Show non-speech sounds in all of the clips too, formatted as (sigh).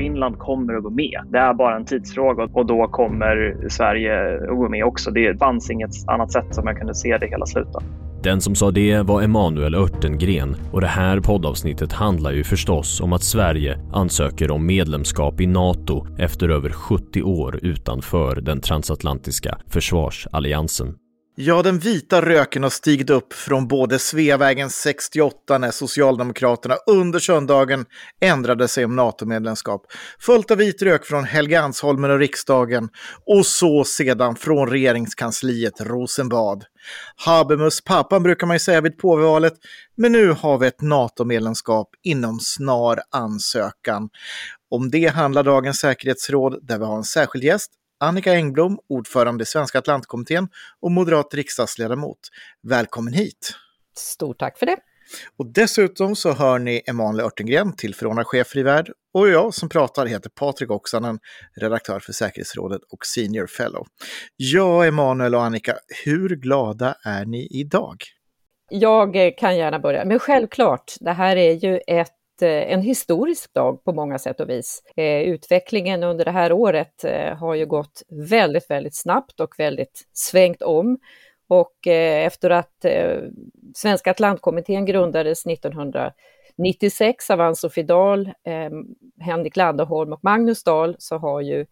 Finland kommer att gå med. Det är bara en tidsfråga och då kommer Sverige att gå med också. Det fanns inget annat sätt som jag kunde se det hela sluta. Den som sa det var Emanuel Örtengren och det här poddavsnittet handlar ju förstås om att Sverige ansöker om medlemskap i NATO efter över 70 år utanför den transatlantiska försvarsalliansen. Ja, den vita röken har stigit upp från både Sveavägen 68 när Socialdemokraterna under söndagen ändrade sig om NATO-medlemskap, följt av vit rök från Helgeandsholmen och riksdagen och så sedan från regeringskansliet Rosenbad. Habemus pappan brukar man ju säga vid påvevalet, men nu har vi ett NATO-medlemskap inom snar ansökan. Om det handlar dagens säkerhetsråd där vi har en särskild gäst, Annika Engblom, ordförande i Svenska Atlantkommittén och moderat riksdagsledamot. Välkommen hit! Stort tack för det! Och dessutom så hör ni Emanuel Örtengren, tillförordnad chef för Värld, och jag som pratar heter Patrik Oksanen, redaktör för Säkerhetsrådet och senior fellow. Ja, Emanuel och Annika, hur glada är ni idag? Jag kan gärna börja, men självklart, det här är ju ett Eh, en historisk dag på många sätt och vis. Eh, utvecklingen under det här året eh, har ju gått väldigt, väldigt snabbt och väldigt svängt om. Och efter att Svenska Atlantkommittén grundades 1996 av Ann-Sofie Dahl, Henrik Landerholm och Magnus Dahl så har ju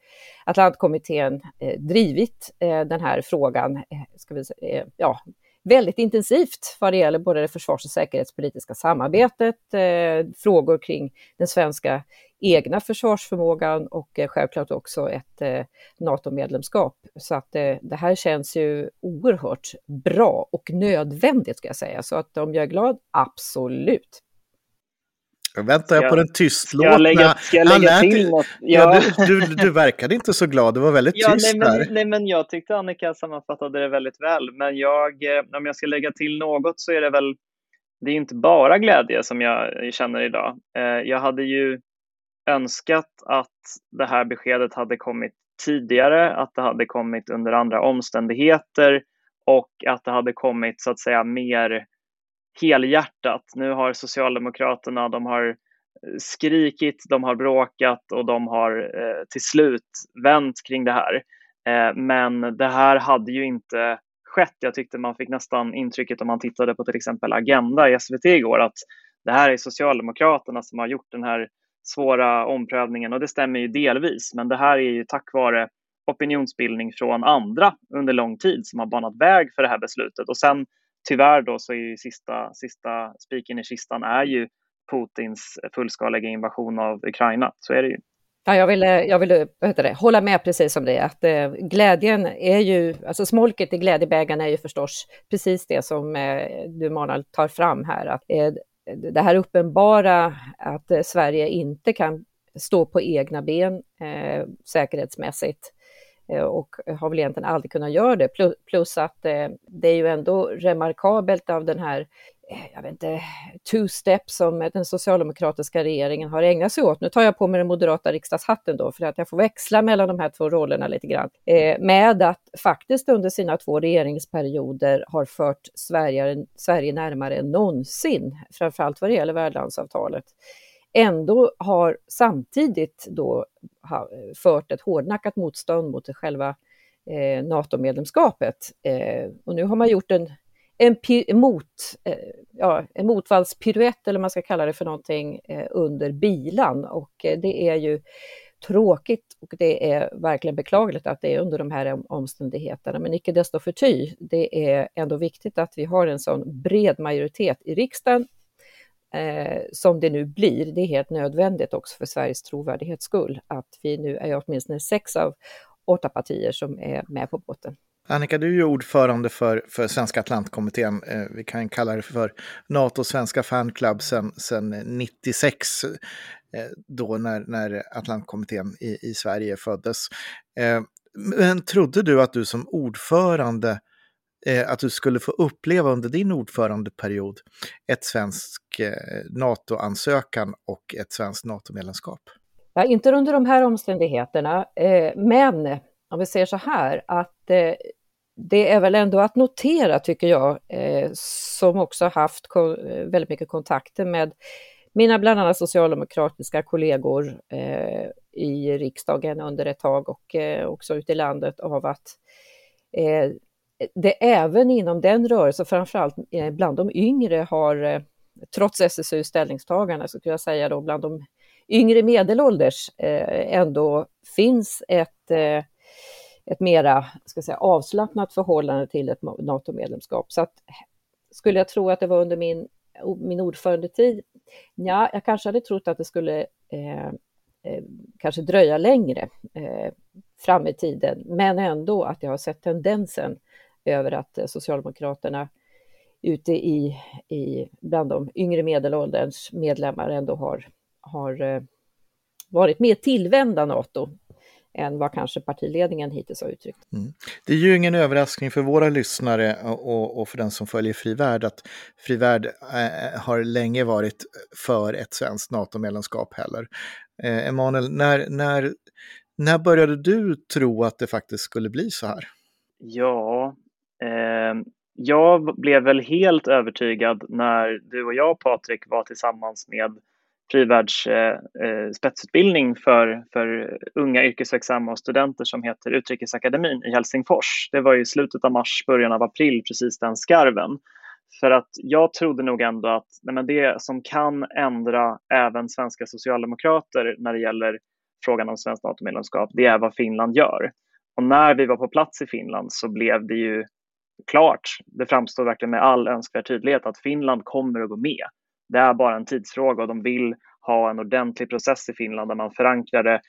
Atlantkommittén drivit den här frågan ska vi säga, ja, väldigt intensivt vad det gäller både det försvars och säkerhetspolitiska samarbetet, eh, frågor kring den svenska egna försvarsförmågan och eh, självklart också ett eh, NATO-medlemskap. Så att eh, det här känns ju oerhört bra och nödvändigt ska jag säga. Så att om jag är glad, absolut. Jag väntar jag på den tystlåtna... Ska jag lägga, ska jag lägga till något? Ja. ja du, du, du verkade inte så glad, det var väldigt ja, tyst nej, men, där. Nej, men jag tyckte Annika sammanfattade det väldigt väl. Men jag, eh, om jag ska lägga till något så är det väl, det är inte bara glädje som jag känner idag. Eh, jag hade ju önskat att det här beskedet hade kommit tidigare, att det hade kommit under andra omständigheter och att det hade kommit så att säga mer helhjärtat. Nu har Socialdemokraterna, de har eh, skrikit, de har bråkat och de har eh, till slut vänt kring det här. Eh, men det här hade ju inte skett. Jag tyckte man fick nästan intrycket om man tittade på till exempel Agenda i SVT igår att det här är Socialdemokraterna som har gjort den här svåra omprövningen och det stämmer ju delvis. Men det här är ju tack vare opinionsbildning från andra under lång tid som har banat väg för det här beslutet. Och sen tyvärr då så är ju sista, sista spiken i kistan är ju Putins fullskaliga invasion av Ukraina. Så är det ju. Ja, jag vill, jag vill det, hålla med precis som det, att eh, glädjen är ju, alltså smolket i glädjebägaren är ju förstås precis det som eh, du Manuel tar fram här, att eh, det här uppenbara att eh, Sverige inte kan stå på egna ben eh, säkerhetsmässigt Eh, och har väl egentligen aldrig kunnat göra det. Plus att eh, det är ju ändå remarkabelt av den här eh, jag vet inte, two-step som den socialdemokratiska regeringen har ägnat sig åt. Nu tar jag på mig den moderata riksdagshatten då, för att jag får växla mellan de här två rollerna lite grann. med att faktiskt under sina två regeringsperioder har fört Sverige, Sverige närmare än någonsin, framförallt vad det gäller värdlandsavtalet ändå har samtidigt då fört ett hårdnackat motstånd mot själva eh, NATO-medlemskapet. Eh, och nu har man gjort en, en, mot, eh, ja, en motvallspiruett, eller man ska kalla det för någonting, eh, under bilan. Och eh, det är ju tråkigt och det är verkligen beklagligt att det är under de här omständigheterna. Men icke desto förty, det är ändå viktigt att vi har en sån bred majoritet i riksdagen eh, som det nu blir, det är helt nödvändigt också för Sveriges trovärdighets skull, att vi nu är åtminstone sex av åtta partier som är med på båten. Annika, du är ju ordförande för, för Svenska Atlantkommittén. Eh, vi kan kalla det för NATO svenska fanclub sedan 96, eh, då när, när Atlantkommittén i, i Sverige föddes. Eh, men trodde du att du som ordförande eh, att du skulle få uppleva under din ordförandeperiod ett svensk eh, NATO-ansökan och ett svenskt NATO-medlemskap? Ja, inte under de här omständigheterna, eh, men om vi säger så här att eh, det är väl ändå att notera, tycker jag, eh, som också haft eh, väldigt mycket kontakter med mina bland annat socialdemokratiska kollegor eh, i riksdagen under ett tag och eh, också ute i landet av att eh, det även inom den rörelsen, framförallt eh, bland de yngre, har eh, trots SSU ställningstagande, så skulle jag säga då bland de yngre medelålders, eh, ändå finns ett, ett mera ska säga, avslappnat förhållande till ett NATO-medlemskap. Så att, skulle jag tro att det var under min, min ordförandetid? Ja, jag kanske hade trott att det skulle eh, kanske dröja längre eh, fram i tiden, men ändå att jag har sett tendensen över att Socialdemokraterna ute i, i bland de yngre medelålderns medlemmar ändå har, har eh, varit mer tillvända NATO än vad kanske partiledningen hittills har uttryckt. Mm. Det är ju ingen överraskning för våra lyssnare och, och för den som följer Fri Värld att Fri Värld äh, har länge varit för ett svenskt NATO-medlemskap heller. Eh, Emanuel, när, när, när började du tro att det faktiskt skulle bli så här? Ja, Eh, Ehm, jag blev väl helt övertygad när du och jag, Patrik, var tillsammans med Frivärds eh, eh spetsutbildning för, för unga yrkesverksamma och studenter som heter Utrikesakademin i Helsingfors. Det var i slutet av mars, början av april, precis den skarven. För att jag trodde nog ändå att nej men det som kan ändra även svenska socialdemokrater när det gäller frågan om svenskt NATO-medlemskap, det är vad Finland gör. Och när vi var på plats i Finland så blev det ju klart, det framstår verkligen med all önskvärd tydlighet att Finland kommer att gå med. Det är bara en tidsfråga och de vill ha en ordentlig process i Finland där man förankrar det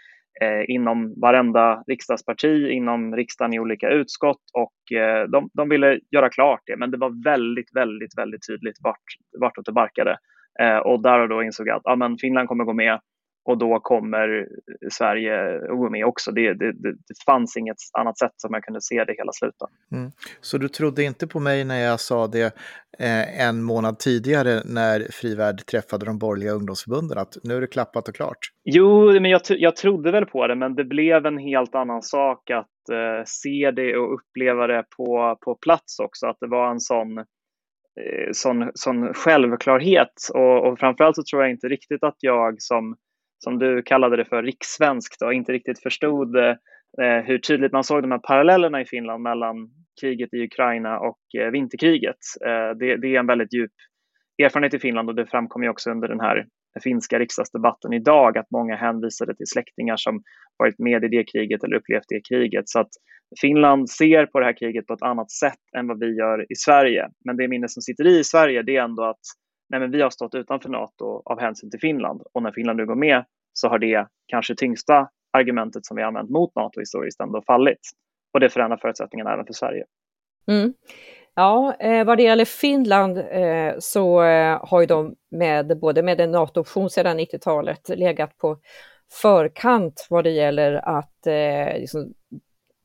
eh, inom varenda riksdagsparti, inom riksdagen i olika utskott och eh, de, de ville göra klart det. Men det var väldigt, väldigt, väldigt tydligt vart, vartåt det barkade. Eh, och där och då insåg jag att ah, men Finland kommer gå med och då kommer Sverige att gå med också. Det, det, det, fanns inget annat sätt som jag kunde se det hela sluta. Mm. Så du trodde inte på mig när jag sa det eh, en månad tidigare när Frivärd träffade de borgerliga ungdomsförbunden att nu är det klappat och klart? Jo, men jag, jag trodde väl på det, men det blev en helt annan sak att eh, se det och uppleva det på, på plats också. Att det var en sån eh, sån, sån självklarhet och, och framförallt så tror jag inte riktigt att jag som som du kallade det för, rikssvenskt och inte riktigt förstod eh, eh, hur tydligt man såg de här parallellerna i Finland mellan kriget i Ukraina och eh, vinterkriget. Eh, det, det, är en väldigt djup erfarenhet i Finland och det framkom ju också under den här finska riksdagsdebatten idag att många hänvisade till släktingar som varit med i det kriget eller upplevt det kriget. Så att Finland ser på det här kriget på ett annat sätt än vad vi gör i Sverige. Men det minne som sitter i Sverige det är ändå att nej men vi har stått utanför NATO av hänsyn till Finland och när Finland nu går med så har det kanske tyngsta argumentet som vi använt mot NATO historiskt ändå fallit. Och det förändrar förutsättningarna även för Sverige. Mm. Ja, eh, vad det gäller Finland eh, så eh, har ju de med både med en NATO-option sedan 90-talet legat på förkant vad det gäller att eh, liksom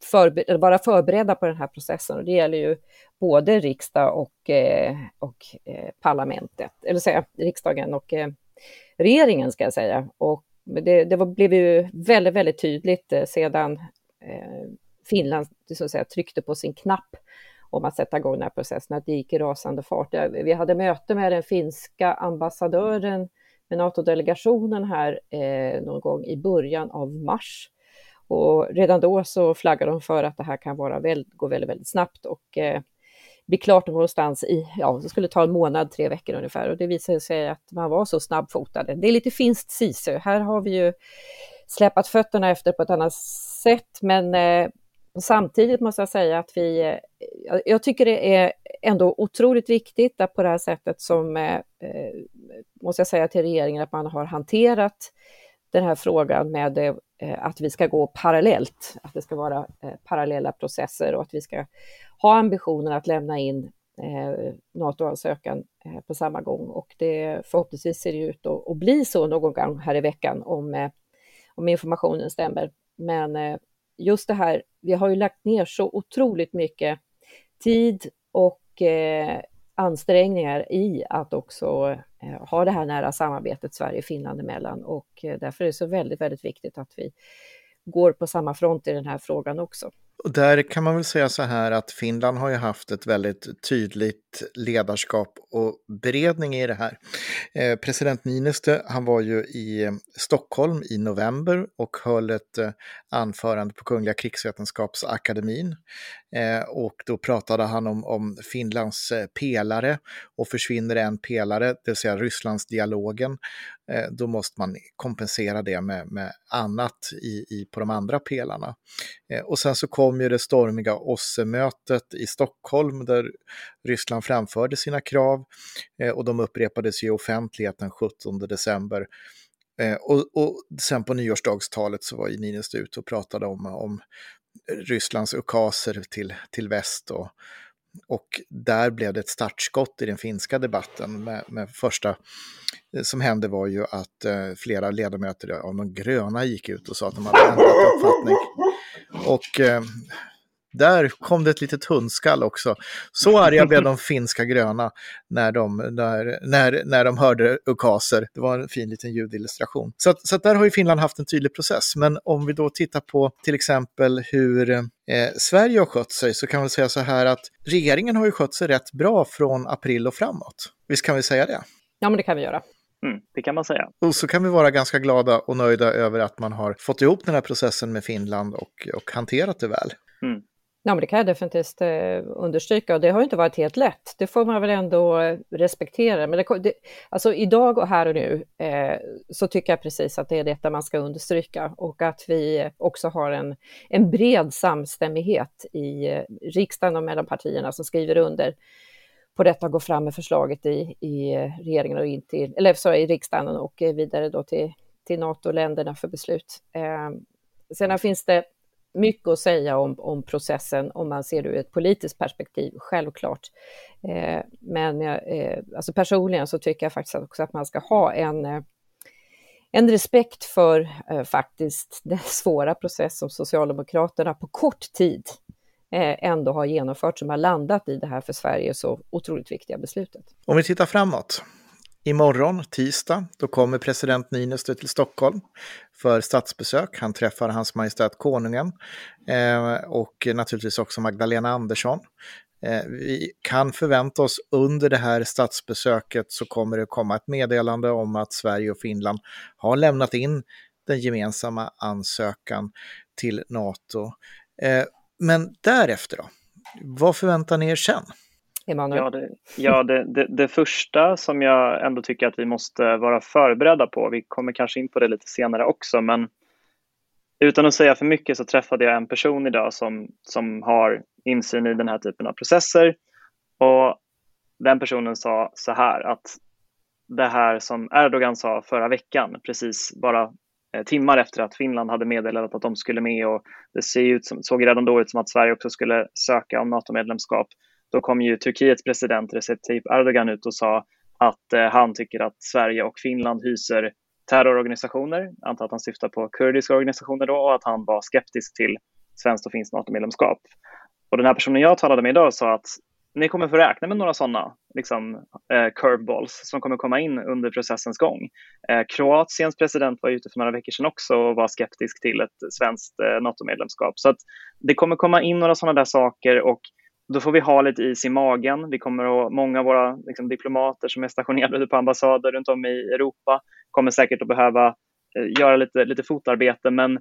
förber vara förberedda på den här processen. Och det gäller ju både riksdag och, eh, och eh, parlamentet, eller säga riksdagen och eh, regeringen ska jag säga. Och det, det var, blev ju väldigt, väldigt tydligt eh, sedan eh, Finland så att säga, tryckte på sin knapp om att sätta igång den här processen, att det gick i rasande fart. Vi hade möte med den finska ambassadören med NATO-delegationen här eh, någon gång i början av mars och redan då så flaggar de för att det här kan vara väl, gå väldigt, väldigt snabbt och eh, bli klart någonstans i, ja, det skulle ta en månad, tre veckor ungefär. Och det visade sig att man var så snabbfotade. Det är lite finskt sisu. Här har vi ju släpat fötterna efter på ett annat sätt, men eh, samtidigt måste jag säga att vi, eh, jag tycker det är ändå otroligt viktigt att på det här sättet som, eh, eh måste jag säga till regeringen, att man har hanterat den här frågan med eh, Eh, att vi ska gå parallellt, att det ska vara eh, parallella processer och att vi ska ha ambitionen att lämna in eh, NATO-ansökan eh, på samma gång. Och det, förhoppningsvis ser det ut att, bli så någon gång här i veckan om, om informationen stämmer. Men just det här, vi har ju lagt ner så otroligt mycket tid och ansträngningar i att också Eh, ha det här nära samarbetet Sverige-Finland emellan och eh, därför är det så väldigt, väldigt viktigt att vi går på samma front i den här frågan också. Och där kan man väl säga så här att Finland har ju haft ett väldigt tydligt ledarskap och beredning i det här. Eh, president Niinistö, han var ju i eh, Stockholm i november och höll ett eh, anförande på Kungliga krigsvetenskapsakademin. Eh, och då pratade han om, om Finlands eh, pelare och försvinner en pelare, det vill säga Rysslandsdialogen, eh, då måste man kompensera det med, med annat i, i, på de andra pelarna. Och sen så kom kom ju det stormiga OSSE-mötet i Stockholm där Ryssland framförde sina krav eh, och de upprepades i offentligheten 17 december. Eh, och, och sen på nyårsdagstalet så var ju Niinistö ute och pratade om, om Rysslands ukaser till, till väst och, och där blev det ett startskott i den finska debatten. Med, med första eh, som hände var ju att eh, flera ledamöter av de gröna gick ut och sa att de hade ändrat uppfattning. Och eh, där kom det ett litet hundskall också. Så arga blev de finska gröna när de, när, när, när de hörde ukaser. Det var en fin liten ljudillustration. Så, att, så att där har ju Finland haft en tydlig process. Men om vi då tittar på till exempel hur eh, Sverige har skött sig så kan vi säga så här att regeringen har ju skött sig rätt bra från april och framåt. Visst kan vi säga det? Ja, men det kan vi göra. Mm, det kan man säga. Och så kan vi vara ganska glada och nöjda över att man har fått ihop den här processen med Finland och, och hanterat det väl. Mm. Ja, men det kan jag definitivt eh, understryka och det har inte varit helt lätt. Det får man väl ändå respektera. Men det, det, alltså idag och här och nu eh, så tycker jag precis att det är detta man ska understryka och att vi också har en, en bred samstämmighet i eh, riksdagen och mellan partierna som skriver under på detta gå fram med förslaget i, i regeringen och in till, eller sorry, i riksdagen och eh, vidare då till, till NATO-länderna för beslut. Eh, sen finns det mycket att säga om, om processen om man ser det ur ett politiskt perspektiv, självklart. Eh, men eh, alltså personligen så tycker jag faktiskt också att man ska ha en, eh, en respekt för eh, faktiskt den (laughs) svåra process som Socialdemokraterna på kort tid Eh, ändå har genomfört, som har landat i det här för Sverige så otroligt viktiga beslutet. Om vi tittar framåt, Imorgon, tisdag, då kommer president Niinistö till Stockholm för statsbesök. Han träffar Hans Majestät Konungen eh, och naturligtvis också Magdalena Andersson. Eh, vi kan förvänta oss under det här statsbesöket så kommer det komma ett meddelande om att Sverige och Finland har lämnat in den gemensamma ansökan till NATO. Eh, men därefter då? Vad förväntar ni er sen? Emanuel? Ja, det, ja det, det, det, första som jag ändå tycker att vi måste vara förberedda på, vi kommer kanske in på det lite senare också, men utan att säga för mycket så träffade jag en person idag som, som har insyn i den här typen av processer och den personen sa så här att det här som Erdogan sa förra veckan, precis bara Eh, timmar efter att Finland hade meddelat att de skulle med och det ser ut som, såg redan då ut som att Sverige också skulle söka om NATO-medlemskap då kom ju Turkiets president Recep Tayyip Erdogan ut och sa att eh, han tycker att Sverige och Finland hyser terrororganisationer, jag antar att han syftar på kurdiska organisationer då, och att han var skeptisk till svenskt och finskt NATO-medlemskap. Och den här personen jag talade med idag sa att ni kommer få räkna med några sådana liksom, eh, curveballs som kommer komma in under processens gång. Eh, Kroatiens president var ute för några veckor sedan också och var skeptisk till ett svenskt eh, NATO-medlemskap. Så att det kommer komma in några sådana där saker och då får vi ha lite is i magen. Vi kommer att, många av våra liksom, diplomater som är stationerade på ambassader runt om i Europa kommer säkert att behöva eh, göra lite, lite fotarbete, men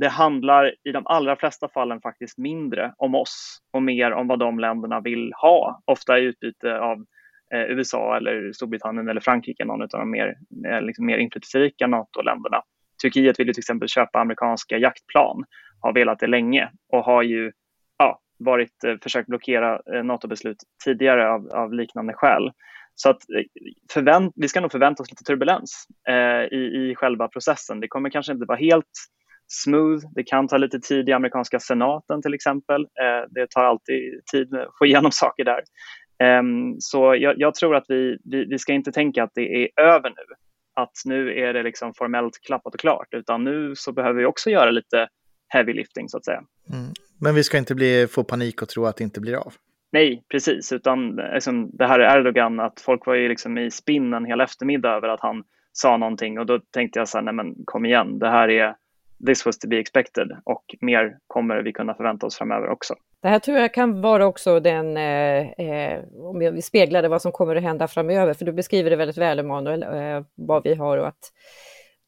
det handlar i de allra flesta fallen faktiskt mindre om oss och mer om vad de länderna vill ha, ofta i utbyte av eh, USA eller Storbritannien eller Frankrike, någon av de mer, eh, liksom mer inflytelserika NATO-länderna. Turkiet vill ju till exempel köpa amerikanska jaktplan, har velat det länge och har ju varit, eh, försökt blockera eh, NATO-beslut tidigare av, av, liknande skäl. Så att eh, förvänt, vi ska nog förvänta oss lite turbulens eh, i, i själva processen. Det kommer kanske inte vara helt smooth. Det kan ta lite tid i amerikanska senaten till exempel. Eh, det tar alltid tid att få igenom (laughs) saker där. Eh, så jag, jag, tror att vi, vi, vi ska inte tänka att det är över nu. Att nu är det liksom formellt klappat och klart, utan nu så behöver vi också göra lite heavy lifting så att säga. Mm. Men vi ska inte bli, få panik och tro att det inte blir av. Nej, precis, utan liksom, det här är Erdogan, att folk var ju liksom i spinnen hela eftermiddag över att han sa någonting och då tänkte jag så här, nej men kom igen, det här är this was to be expected och mer kommer vi kunna förvänta oss framöver också. Det här tror jag kan vara också den, eh, eh om vi speglade vad som kommer att hända framöver, för du beskriver det väldigt väl Emanuel, eh, vad vi har att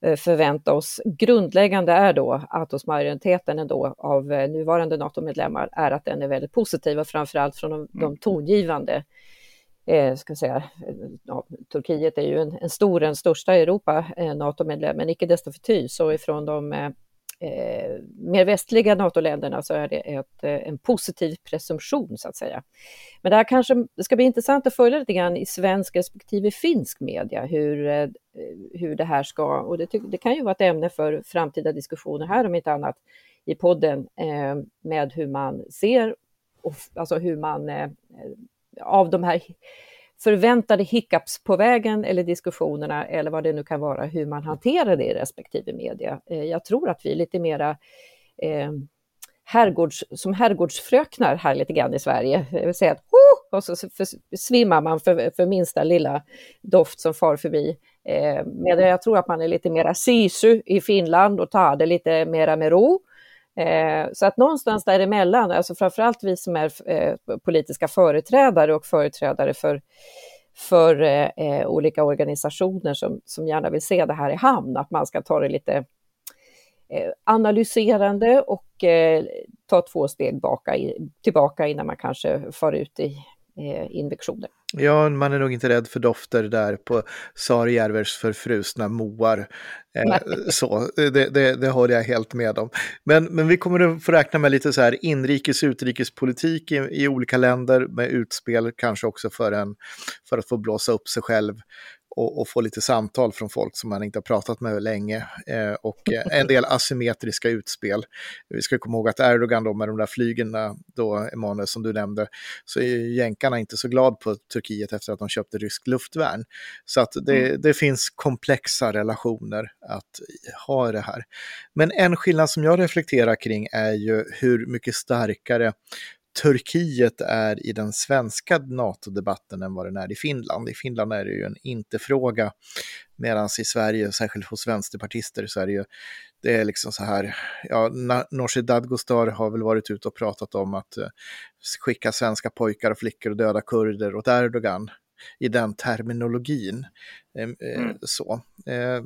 eh, förvänta oss. Grundläggande är då att hos majoriteten ändå av eh, nuvarande NATO-medlemmar är att den är väldigt positiv och framförallt från de, de mm. tongivande eh, ska säga, eh, ja, Turkiet är ju en, en stor, den största i Europa, eh, NATO-medlem, men icke desto förty så ifrån de eh, eh, mer västliga NATO-länderna så är det ett, eh, en positiv presumtion så att säga. Men det här kanske det ska bli intressant att följa lite grann i svensk respektive finsk media hur, eh, hur det här ska, och det, det, kan ju vara ett ämne för framtida diskussioner här om inte annat i podden eh, med hur man ser, och, alltså hur man eh, av de här förväntade hiccups på vägen eller diskussionerna eller vad det nu kan vara, hur man hanterar det i respektive media. Eh, jag tror att vi är lite mera eh, herrgårds, som herrgårdsfröknar här lite grann i Sverige. Det vill säga att oh! och så svimmar man för, för minsta lilla doft som far förbi. Eh, medan jag tror att man är lite mera sisu i Finland och tar det lite mera med ro. Eh, så att någonstans däremellan, alltså framförallt vi som är eh, politiska företrädare och företrädare för, för eh, eh olika organisationer som, som gärna vill se det här i hamn, att man ska ta det lite eh, analyserande och eh, ta två steg baka, tillbaka innan man kanske far ut i invektioner. Ja, man är nog inte rädd för dofter där på Sarjärvers förfrusna moar. Eh, så, det, det, det håller jag helt med om. Men, men vi kommer att få räkna med lite så här inrikes utrikespolitik i, i olika länder med utspel, kanske också för, en, för att få blåsa upp sig själv och, och, få lite samtal från folk som man inte har pratat med länge eh, och en del asymmetriska utspel. Vi ska komma ihåg att Erdogan då med de där flygen, då Emanuel som du nämnde, så är jänkarna inte så glad på Turkiet efter att de köpte ryskt luftvärn. Så att det, mm. det finns komplexa relationer att ha det här. Men en skillnad som jag reflekterar kring är ju hur mycket starkare Turkiet är i den svenska NATO-debatten än vad den är i Finland. I Finland är det ju en inte-fråga, medan i Sverige, särskilt hos vänsterpartister, så är det ju det är liksom så här, ja, Nooshi Dadgostar har väl varit ute och pratat om att uh, skicka svenska pojkar och flickor och döda kurder åt Erdogan i den terminologin. Ehm, eh, mm. Så. Eh,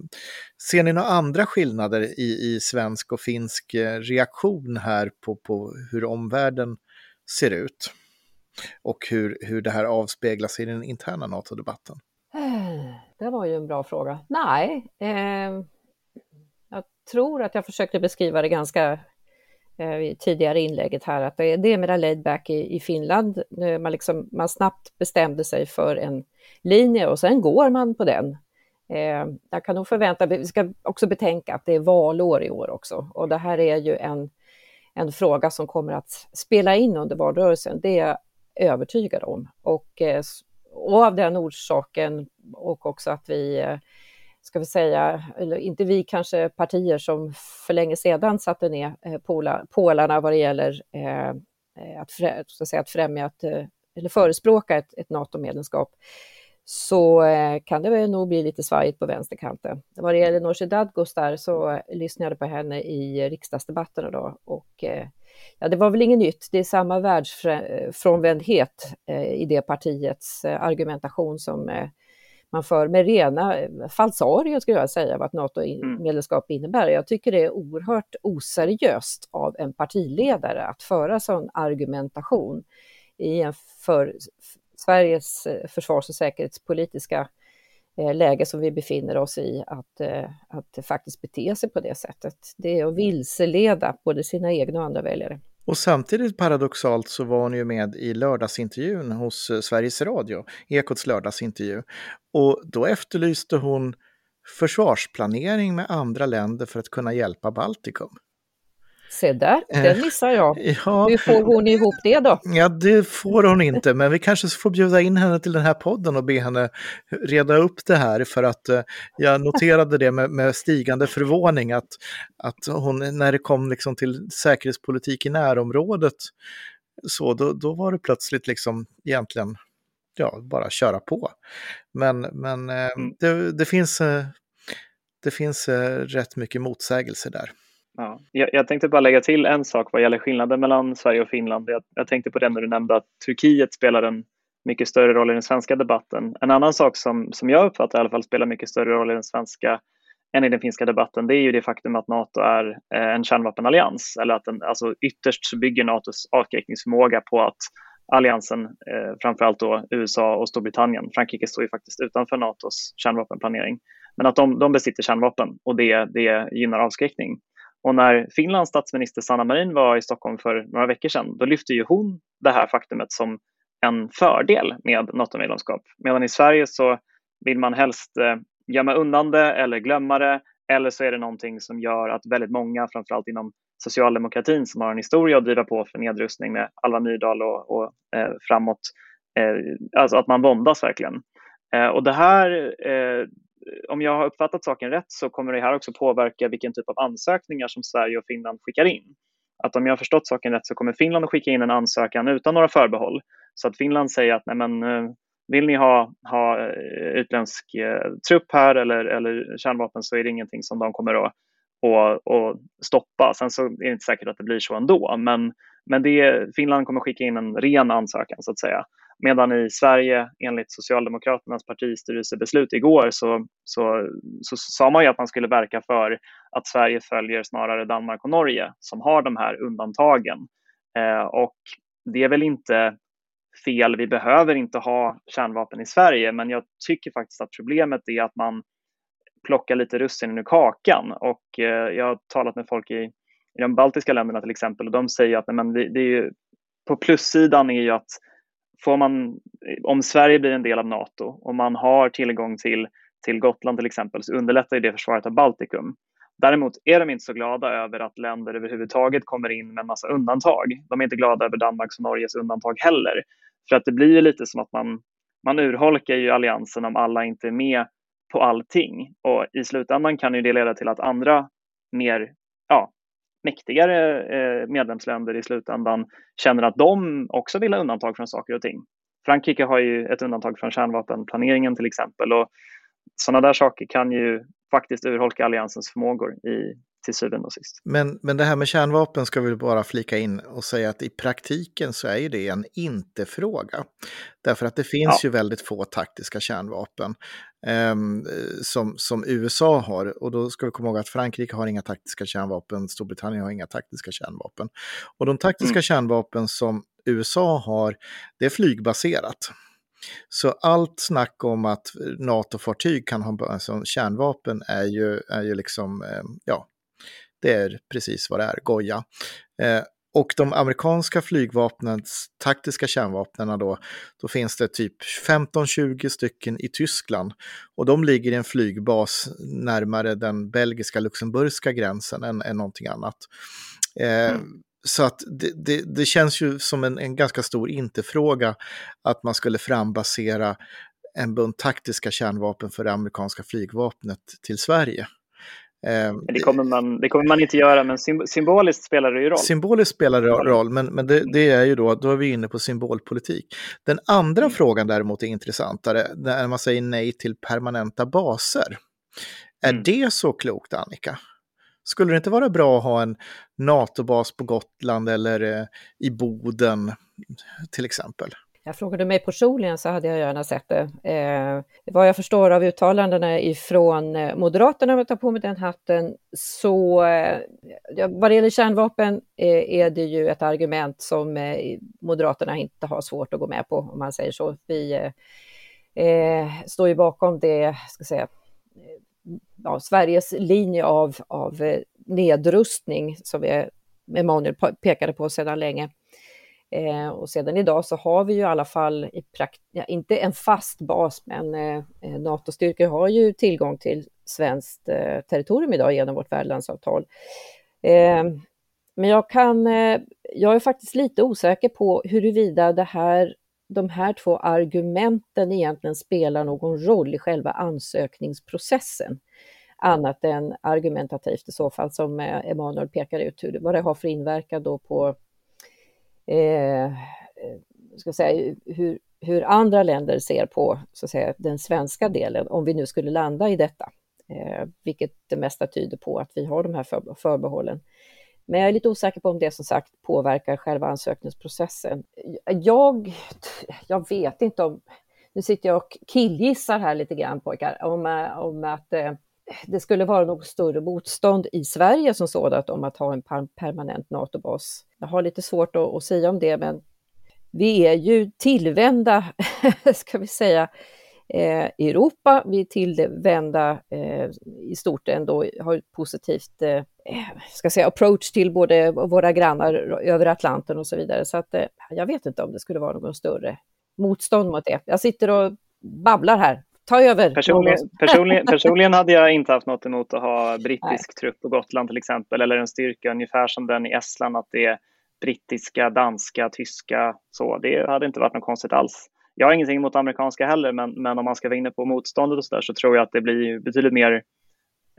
ser ni några andra skillnader i, i svensk och finsk eh, reaktion här på, på hur omvärlden ser ut och hur, hur det här avspeglas i den interna NATO-debatten? (sighs) Det var ju en bra fråga. Nej, eh, jag tror att jag försökte beskriva det ganska eh, i tidigare inlägget här, att det är, det är mera laid back i, i Finland. Man, liksom, man snabbt bestämde sig för en linje och sen går man på den. Eh, jag kan nog förvänta mig, vi ska också betänka att det är valår i år också och det här är ju en en fråga som kommer att spela in under valrörelsen. Det är jag övertygad om. Och, eh, och av den orsaken och också att vi, eh, ska vi säga, eller inte vi kanske partier som för länge sedan satte ner eh, pålarna vad det gäller att, ska säga, att främja ett, eller förespråka ett, ett NATO-medlemskap så eh, kan det väl nog bli lite svajigt på vänsterkanten. Vad det gäller Nooshi Dadgostar så lyssnade jag på henne i riksdagsdebatten då och eh, ja, det var väl inget nytt. Det är samma världsfrånvändhet eh, i det partiets argumentation som man för med rena falsarier skulle jag säga vad ett NATO-medlemskap mm. innebär. Jag tycker det är oerhört oseriöst av en partiledare att föra sån argumentation i en för, Sveriges eh, försvars och säkerhetspolitiska eh, läge som vi befinner oss i att, eh, att faktiskt bete sig på det sättet. Det är att vilseleda både sina egna och andra väljare. Och samtidigt paradoxalt så var hon ju med i lördagsintervjun hos Sveriges Radio, Ekots lördagsintervju. Och då efterlyste hon försvarsplanering med andra länder för att kunna hjälpa Baltikum. Se där, den eh, missar jag. Ja, Hur får hon ihop det då? Ja, det får hon inte, men vi kanske får bjuda in henne till den här podden och be henne reda upp det här för att uh, jag noterade det med, med, stigande förvåning att, att hon, när det kom liksom till säkerhetspolitik i närområdet, så då, då var det plötsligt liksom egentligen ja, bara köra på. Men, men uh, det, det, finns, det finns rätt mycket motsägelser där. Ja, jag, jag, tänkte bara lägga till en sak vad gäller skillnaden mellan Sverige och Finland. Jag, jag tänkte på det när du nämnde att Turkiet spelar en mycket större roll i den svenska debatten. En annan sak som, som jag uppfattar i alla fall spelar mycket större roll i den svenska än i den finska debatten, det är ju det faktum att Nato är eh, en kärnvapenallians. Eller att den, alltså ytterst så bygger Natos avskräckningsförmåga på att alliansen, eh, framförallt då USA och Storbritannien, Frankrike står ju faktiskt utanför Natos kärnvapenplanering, men att de, de besitter kärnvapen och det, det gynnar avskräckning. Och när Finlands statsminister Sanna Marin var i Stockholm för några veckor sedan, då lyfte ju hon det här faktumet som en fördel med NATO-medlemskap. Medan i Sverige så vill man helst eh, gömma undan det eller glömma det eller så är det någonting som gör att väldigt många, framförallt inom socialdemokratin som har en historia att driva på för nedrustning med Alva Myrdal och, och eh, framåt, eh, alltså att man våndas verkligen. Eh, och det här, eh, om jag har uppfattat saken rätt så kommer det här också påverka vilken typ av ansökningar som Sverige och Finland skickar in. Att om jag har förstått saken rätt så kommer Finland att skicka in en ansökan utan några förbehåll. Så att Finland säger att nej men, eh, vill ni ha, ha eh, utländsk eh, trupp här eller, eller kärnvapen så är det ingenting som de kommer att, och, och stoppa. Sen så är det inte säkert att det blir så ändå, men, men det, Finland kommer skicka in en ren ansökan så att säga. Medan i Sverige, enligt Socialdemokraternas partistyrelsebeslut igår, så, så, så sa man ju att man skulle verka för att Sverige följer snarare Danmark och Norge som har de här undantagen. Eh, och det är väl inte fel, vi behöver inte ha kärnvapen i Sverige, men jag tycker faktiskt att problemet är att man plockar lite russinen ur kakan och eh, jag har talat med folk i, i de baltiska länderna till exempel och de säger att nej, men det, det är ju, på plussidan är ju att får man, om Sverige blir en del av NATO och man har tillgång till, till Gotland till exempel så underlättar det försvaret av Baltikum. Däremot är de inte så glada över att länder överhuvudtaget kommer in med en massa undantag. De är inte glada över Danmarks och Norges undantag heller. För att det blir ju lite som att man, man urholkar ju alliansen om alla inte är med på allting. Och i slutändan kan ju det leda till att andra mer mäktigare eh, medlemsländer i slutändan känner att de också vill ha undantag från saker och ting. Frankrike har ju ett undantag från kärnvapenplaneringen till exempel och sådana där saker kan ju faktiskt urholka alliansens förmågor i, till syvende och sist. Men, men det här med kärnvapen ska vi bara flika in och säga att i praktiken så är ju det en inte-fråga. Därför att det finns ja. ju väldigt få taktiska kärnvapen eh, som, som USA har. Och då ska vi komma ihåg att Frankrike har inga taktiska kärnvapen, Storbritannien har inga taktiska kärnvapen. Och de taktiska mm. kärnvapen som USA har, det är flygbaserat. Så allt snack om att NATO-fartyg kan ha alltså, kärnvapen är ju, är ju liksom, eh, ja, det är precis vad det är, goja. Eh, och de amerikanska flygvapnens taktiska kärnvapnen då, då finns det typ 15-20 stycken i Tyskland. Och de ligger i en flygbas närmare den belgiska luxemburgska gränsen än, än någonting annat. Eh, mm. Så att det, det, det, känns ju som en, en ganska stor inte-fråga att man skulle frambasera en bunt taktiska kärnvapen för det amerikanska flygvapnet till Sverige. Eh, det kommer, man, det kommer man inte göra, men symboliskt spelar det ju roll. Symboliskt spelar det roll, men, men det, det, är ju då, då är vi inne på symbolpolitik. Den andra mm. frågan däremot är intressantare, när man säger nej till permanenta baser. Är mm. det så klokt, Annika? Skulle det inte vara bra att ha en NATO-bas på Gotland eller eh, i Boden till exempel? Jag frågade mig personligen så hade jag gärna sett det. Eh, vad jag förstår av uttalandena ifrån eh, Moderaterna, om jag tar på mig den hatten, så eh, vad det gäller kärnvapen eh, är det ju ett argument som eh, Moderaterna inte har svårt att gå med på, om man säger så. Vi eh, eh står ju bakom det, ska säga, ja, Sveriges linje av, av eh, nedrustning som vi, Emanuel pekade på sedan länge. Eh, och sedan idag så har vi ju i alla fall, i prakt ja, inte en fast bas, men eh, eh, NATO-styrkor har ju tillgång till svenskt eh, territorium idag genom vårt värdlandsavtal. Eh, men jag, kan, eh, jag är faktiskt lite osäker på huruvida det här, de här två argumenten egentligen spelar någon roll i själva ansökningsprocessen annat än argumentativt i så fall som eh, Emanuel pekar ut hur, vad det har för inverkan då på eh, ska säga, hur, hur andra länder ser på så att säga, den svenska delen, om vi nu skulle landa i detta. Eh, vilket det mesta tyder på att vi har de här förbehållen. Men jag är lite osäker på om det som sagt påverkar själva ansökningsprocessen. Jag, jag vet inte om, nu sitter jag och killgissar här lite grann pojkar, om, eh, om att eh, det skulle vara något större motstånd i Sverige som sådant om att ha en permanent NATO-bas. Jag har lite svårt att, att säga om det, men vi är ju tillvända, (laughs) ska vi säga, eh, Europa. Vi tillvända eh, i stort ändå, har ett positivt eh, ska säga, approach till både våra grannar över Atlanten och så vidare. Så att, eh, jag vet inte om det skulle vara någon större motstånd mot det. Jag sitter och babblar här. Ta över! Personligen, personligen, (laughs) personligen hade jag inte haft något emot att ha brittisk Nej. trupp på Gotland till exempel, eller en styrka ungefär som den i Estland, att det är brittiska, danska, tyska, så. Det hade inte varit något konstigt alls. Jag har ingenting emot amerikanska heller, men, men om man ska vara inne på motståndet och så där så tror jag att det blir betydligt mer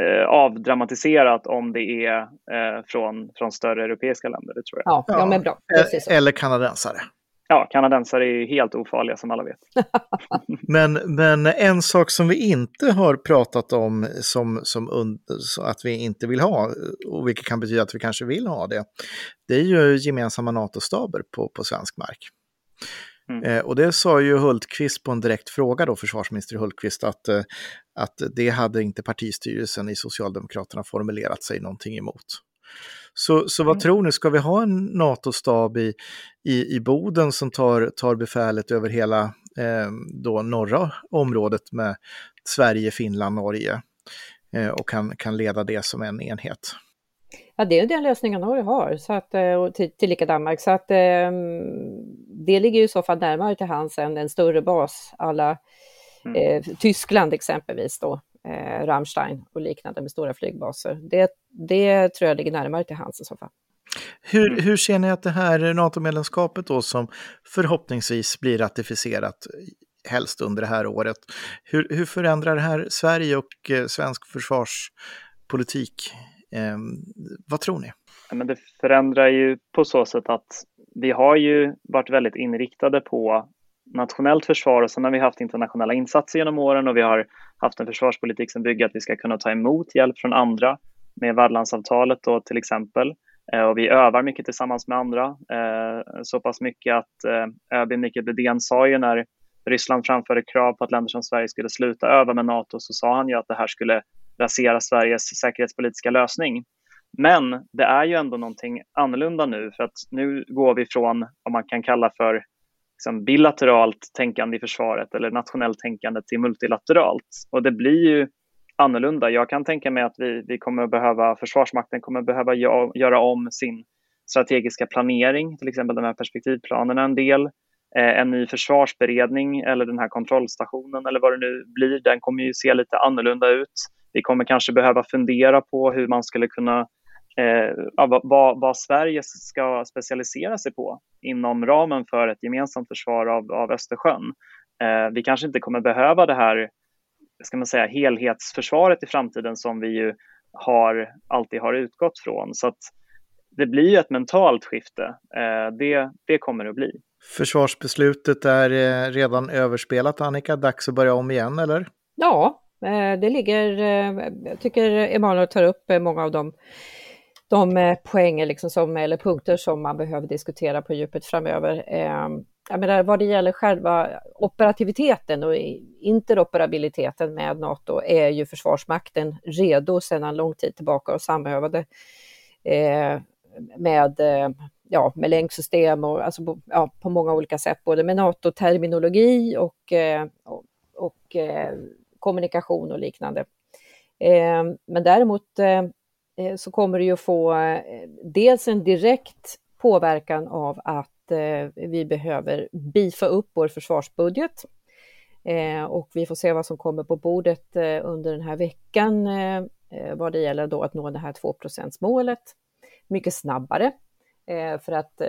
eh, avdramatiserat om det är eh, från, från större europeiska länder. Det tror jag. Ja, ja men bra. Precis. Eller kanadensare. Ja, kanadensare är helt ofarliga som alla vet. (laughs) men, men en sak som vi inte har pratat om som, som att vi inte vill ha, och vilket kan betyda att vi kanske vill ha det, det är ju gemensamma NATO-staber på, på svensk mark. Mm. Eh, och det sa ju Hultqvist på en direkt fråga då, försvarsminister Hultqvist, att, eh, att det hade inte partistyrelsen i Socialdemokraterna formulerat sig någonting emot. Så, så vad mm. tror ni, ska vi ha en NATO-stab i, i, i Boden som tar, tar befälet över hela eh, då norra området med Sverige, Finland, Norge eh, och kan, kan leda det som en enhet? Ja, det är den lösningen Norge har, så att, eh, och till, tillika Danmark. Så att eh, det ligger ju i så fall närmare till hands än en större bas, alla mm. eh, Tyskland exempelvis då, eh, Rammstein och liknande med stora flygbaser. Det, det tror jag ligger närmare till hands i så fall. Hur, mm. hur ser ni att det här NATO-medlemskapet då som förhoppningsvis blir ratificerat helst under det här året, hur, hur förändrar det här Sverige och eh, svensk försvarspolitik Ehm, vad tror ni? Ja, men det förändrar ju på så sätt att vi har ju varit väldigt inriktade på nationellt försvar och sen har vi haft internationella insatser genom åren och vi har haft en försvarspolitik som bygger att vi ska kunna ta emot hjälp från andra med värdlandsavtalet då till exempel. Eh, och vi övar mycket tillsammans med andra, eh, så pass mycket att eh, ÖB Mikael Bydén sa ju när Ryssland framförde krav på att länder som Sverige skulle sluta öva med NATO så sa han ju att det här skulle rasera Sveriges säkerhetspolitiska lösning. Men det är ju ändå någonting annorlunda nu för att nu går vi från vad man kan kalla för liksom bilateralt tänkande i försvaret eller nationellt tänkande till multilateralt. Och det blir ju annorlunda. Jag kan tänka mig att vi, vi kommer att behöva, Försvarsmakten kommer att behöva göra om sin strategiska planering, till exempel de här perspektivplanerna en del. Eh, en ny försvarsberedning eller den här kontrollstationen eller vad det nu blir, den kommer ju se lite annorlunda ut. Vi kommer kanske behöva fundera på hur man skulle kunna eh, vad, vad, Sverige ska specialisera sig på inom ramen för ett gemensamt försvar av, av Östersjön. Eh, vi kanske inte kommer behöva det här ska man säga, helhetsförsvaret i framtiden som vi ju har, alltid har utgått från. Så att det blir ett mentalt skifte. Eh, det, det kommer det att bli. Försvarsbeslutet är eh, redan överspelat, Annika. Dags att börja om igen, eller? Ja, Eh, det ligger, eh, jag tycker Emanuel tar upp eh, många av de, de poänger liksom som, eller punkter som man behöver diskutera på djupet framöver. Jag menar, vad det gäller själva operativiteten och interoperabiliteten med NATO är ju Försvarsmakten redo sedan lång tid tillbaka och samövade med, ja, med länksystem och alltså, ja, på många olika sätt, både med NATO-terminologi och, och, och kommunikation och liknande. Ehm, men däremot eh, eh, så kommer det ju få eh, dels en direkt påverkan av att vi behöver bifa upp vår försvarsbudget. Ehm, och vi får se vad som kommer på bordet under den här veckan vad det gäller då att nå det här 2 målet mycket snabbare för att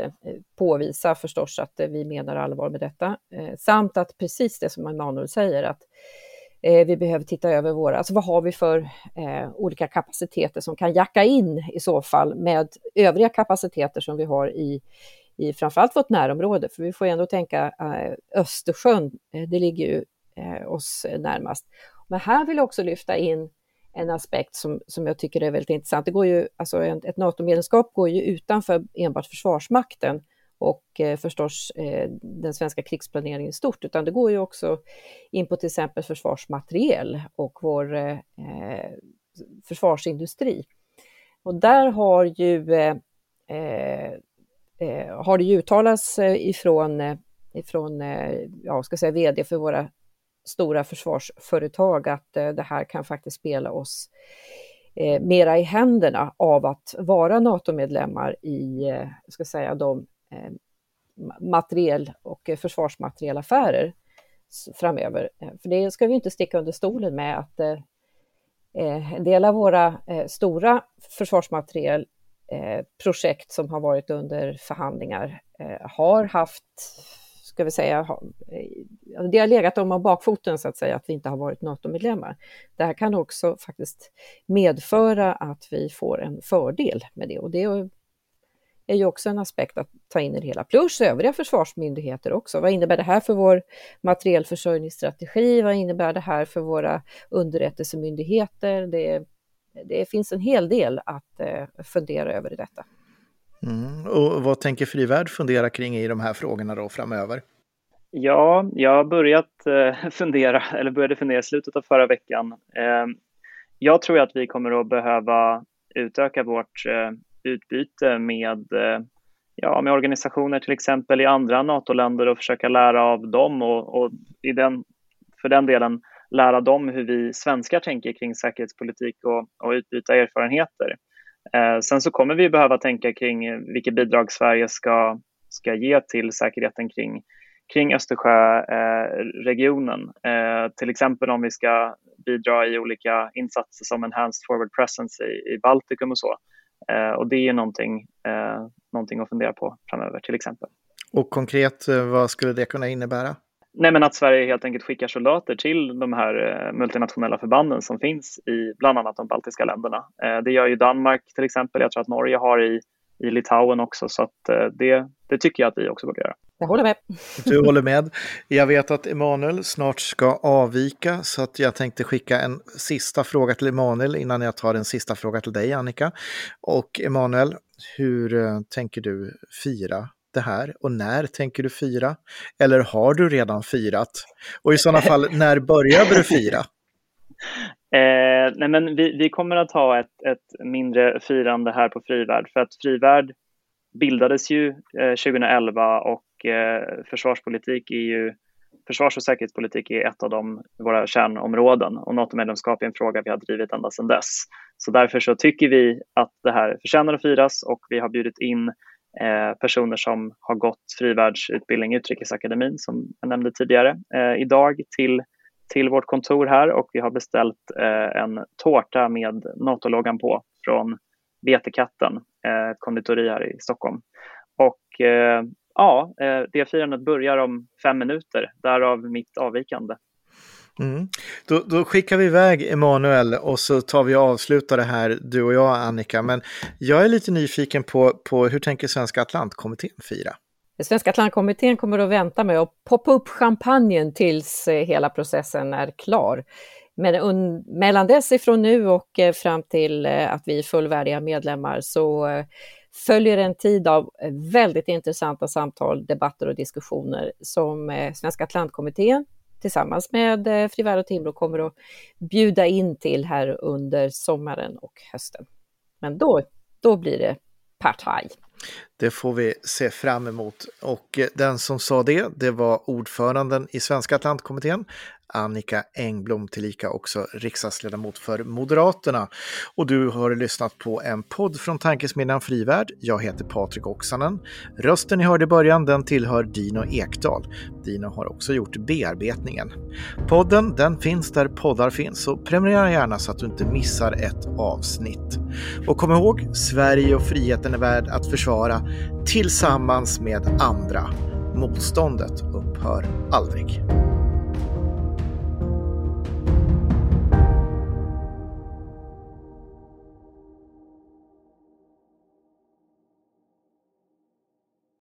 påvisa förstås att vi menar allvar med detta. Samt att precis det som Emanuel säger, att Eh, vi behöver titta över våra, alltså vad har vi för eh, olika kapaciteter som kan jacka in i så fall med övriga kapaciteter som vi har i, i framförallt vårt närområde, för vi får ändå tänka eh, Östersjön, eh, det ligger ju eh, oss närmast. Men här vill jag också lyfta in en aspekt som, som jag tycker är väldigt intressant. Det går ju, alltså ett NATO-medlemskap går ju utanför enbart Försvarsmakten och eh, förstås eh, den svenska krigsplaneringen i stort, utan det går ju också in på till exempel försvarsmateriel och vår eh, försvarsindustri. Och där har ju, har det ju uttalats ifrån, ifrån ja, ska säga, vd för våra stora försvarsföretag att det här kan faktiskt spela oss mera i händerna av att vara NATO-medlemmar i ska säga, de Eh, materiel och eh, försvarsmaterielaffärer framöver. Eh, för det ska vi inte sticka under stolen med att en del av våra stora försvarsmaterielprojekt som har varit under förhandlingar har haft ska vi säga, det har legat dem om bakfoten så att säga, att vi inte har varit NATO-medlemmar. Det här kan också faktiskt medföra att vi får en fördel med det och det är ju också en aspekt att ta in i det hela. Plus övriga försvarsmyndigheter också. Vad innebär det här för vår materielförsörjningsstrategi? Vad innebär det här för våra underrättelsemyndigheter? Det, det finns en hel del att eh, fundera över i detta. Mm. Och vad tänker Frivärd fundera kring i de här frågorna då framöver? Ja, jag har börjat eh, (laughs) fundera, eller började fundera i slutet av förra veckan. Eh, jag tror att vi kommer att behöva utöka vårt utbyte med, eh, ja, med organisationer till exempel i andra NATO-länder och försöka lära av dem och, och i den, för den delen lära dem hur vi svenskar tänker kring säkerhetspolitik och, och utbyta erfarenheter. Eh, sen så kommer vi behöva tänka kring vilket bidrag Sverige ska, ska ge till säkerheten kring, kring Östersjöregionen. Eh, eh, till exempel om vi ska bidra i olika insatser som Enhanced Forward Presence i, i Baltikum och så. Eh, och det är någonting, eh, någonting att fundera på framöver till exempel. Och konkret, eh, vad skulle det kunna innebära? Nej, men att Sverige helt enkelt skickar soldater till de här multinationella förbanden som finns i bland annat de baltiska länderna. Det gör ju Danmark till exempel. Jag tror att Norge har i, i Litauen också, så att det, det tycker jag att vi också borde göra. Jag håller med. Du håller med. Jag vet att Emanuel snart ska avvika, så att jag tänkte skicka en sista fråga till Emanuel innan jag tar en sista fråga till dig, Annika. Och Emanuel, hur tänker du fira det här och när tänker du fira? Eller har du redan firat? Och i sådana fall, (laughs) när började du fira? Eh, nej men vi, vi, kommer att ha ett, ett, mindre firande här på Frivärd för att Frivärd bildades ju eh, 2011 och eh, Eh, försvarspolitik är ju försvars och säkerhetspolitik är ett av de, våra kärnområden och NATO-medlemskap är en fråga vi har drivit ända sedan dess. Så därför så tycker vi att det här förtjänar att firas och vi har bjudit in Eh, personer som har gått frivärdsutbildning i Utrikesakademin som jag nämnde tidigare eh, idag till, till vårt kontor här och vi har beställt eh, en tårta med NATO-loggan på från Vetekatten, eh, ett konditori här i Stockholm. Och eh, ja, det firandet börjar om fem minuter, därav mitt avvikande. Mm. Då, då, skickar vi iväg Emanuel och så tar vi och avslutar det här, du och jag Annika. Men jag är lite nyfiken på, på hur tänker Svenska Atlantkommittén fira? Svenska Atlantkommittén kommer att vänta med att poppa upp champagnen tills eh, hela processen är klar. Men mellan dess ifrån nu och eh, fram till eh, att vi är fullvärdiga medlemmar så följer en tid av eh, väldigt intressanta samtal, debatter och diskussioner som eh, Svenska Atlantkommittén tillsammans med eh, Frivär och Timbro kommer att bjuda in till här under sommaren och hösten. Men då, då blir det partaj. Det får vi se fram emot. Och den som sa det, det var ordföranden i Svenska Atlantkommittén, Annika Engblom, tillika också riksdagsledamot för Moderaterna. Och du har lyssnat på en podd från Tankesmedjan Frivärd. Jag heter Patrik Oksanen. Rösten ni hörde i början, den tillhör Dino Ekdal. Dino har också gjort bearbetningen. Podden, den finns där poddar finns, så prenumerera gärna så att du inte missar ett avsnitt. Och kom ihåg, Sverige och friheten är värd att försvara tillsammans med andra. Motståndet upphör aldrig.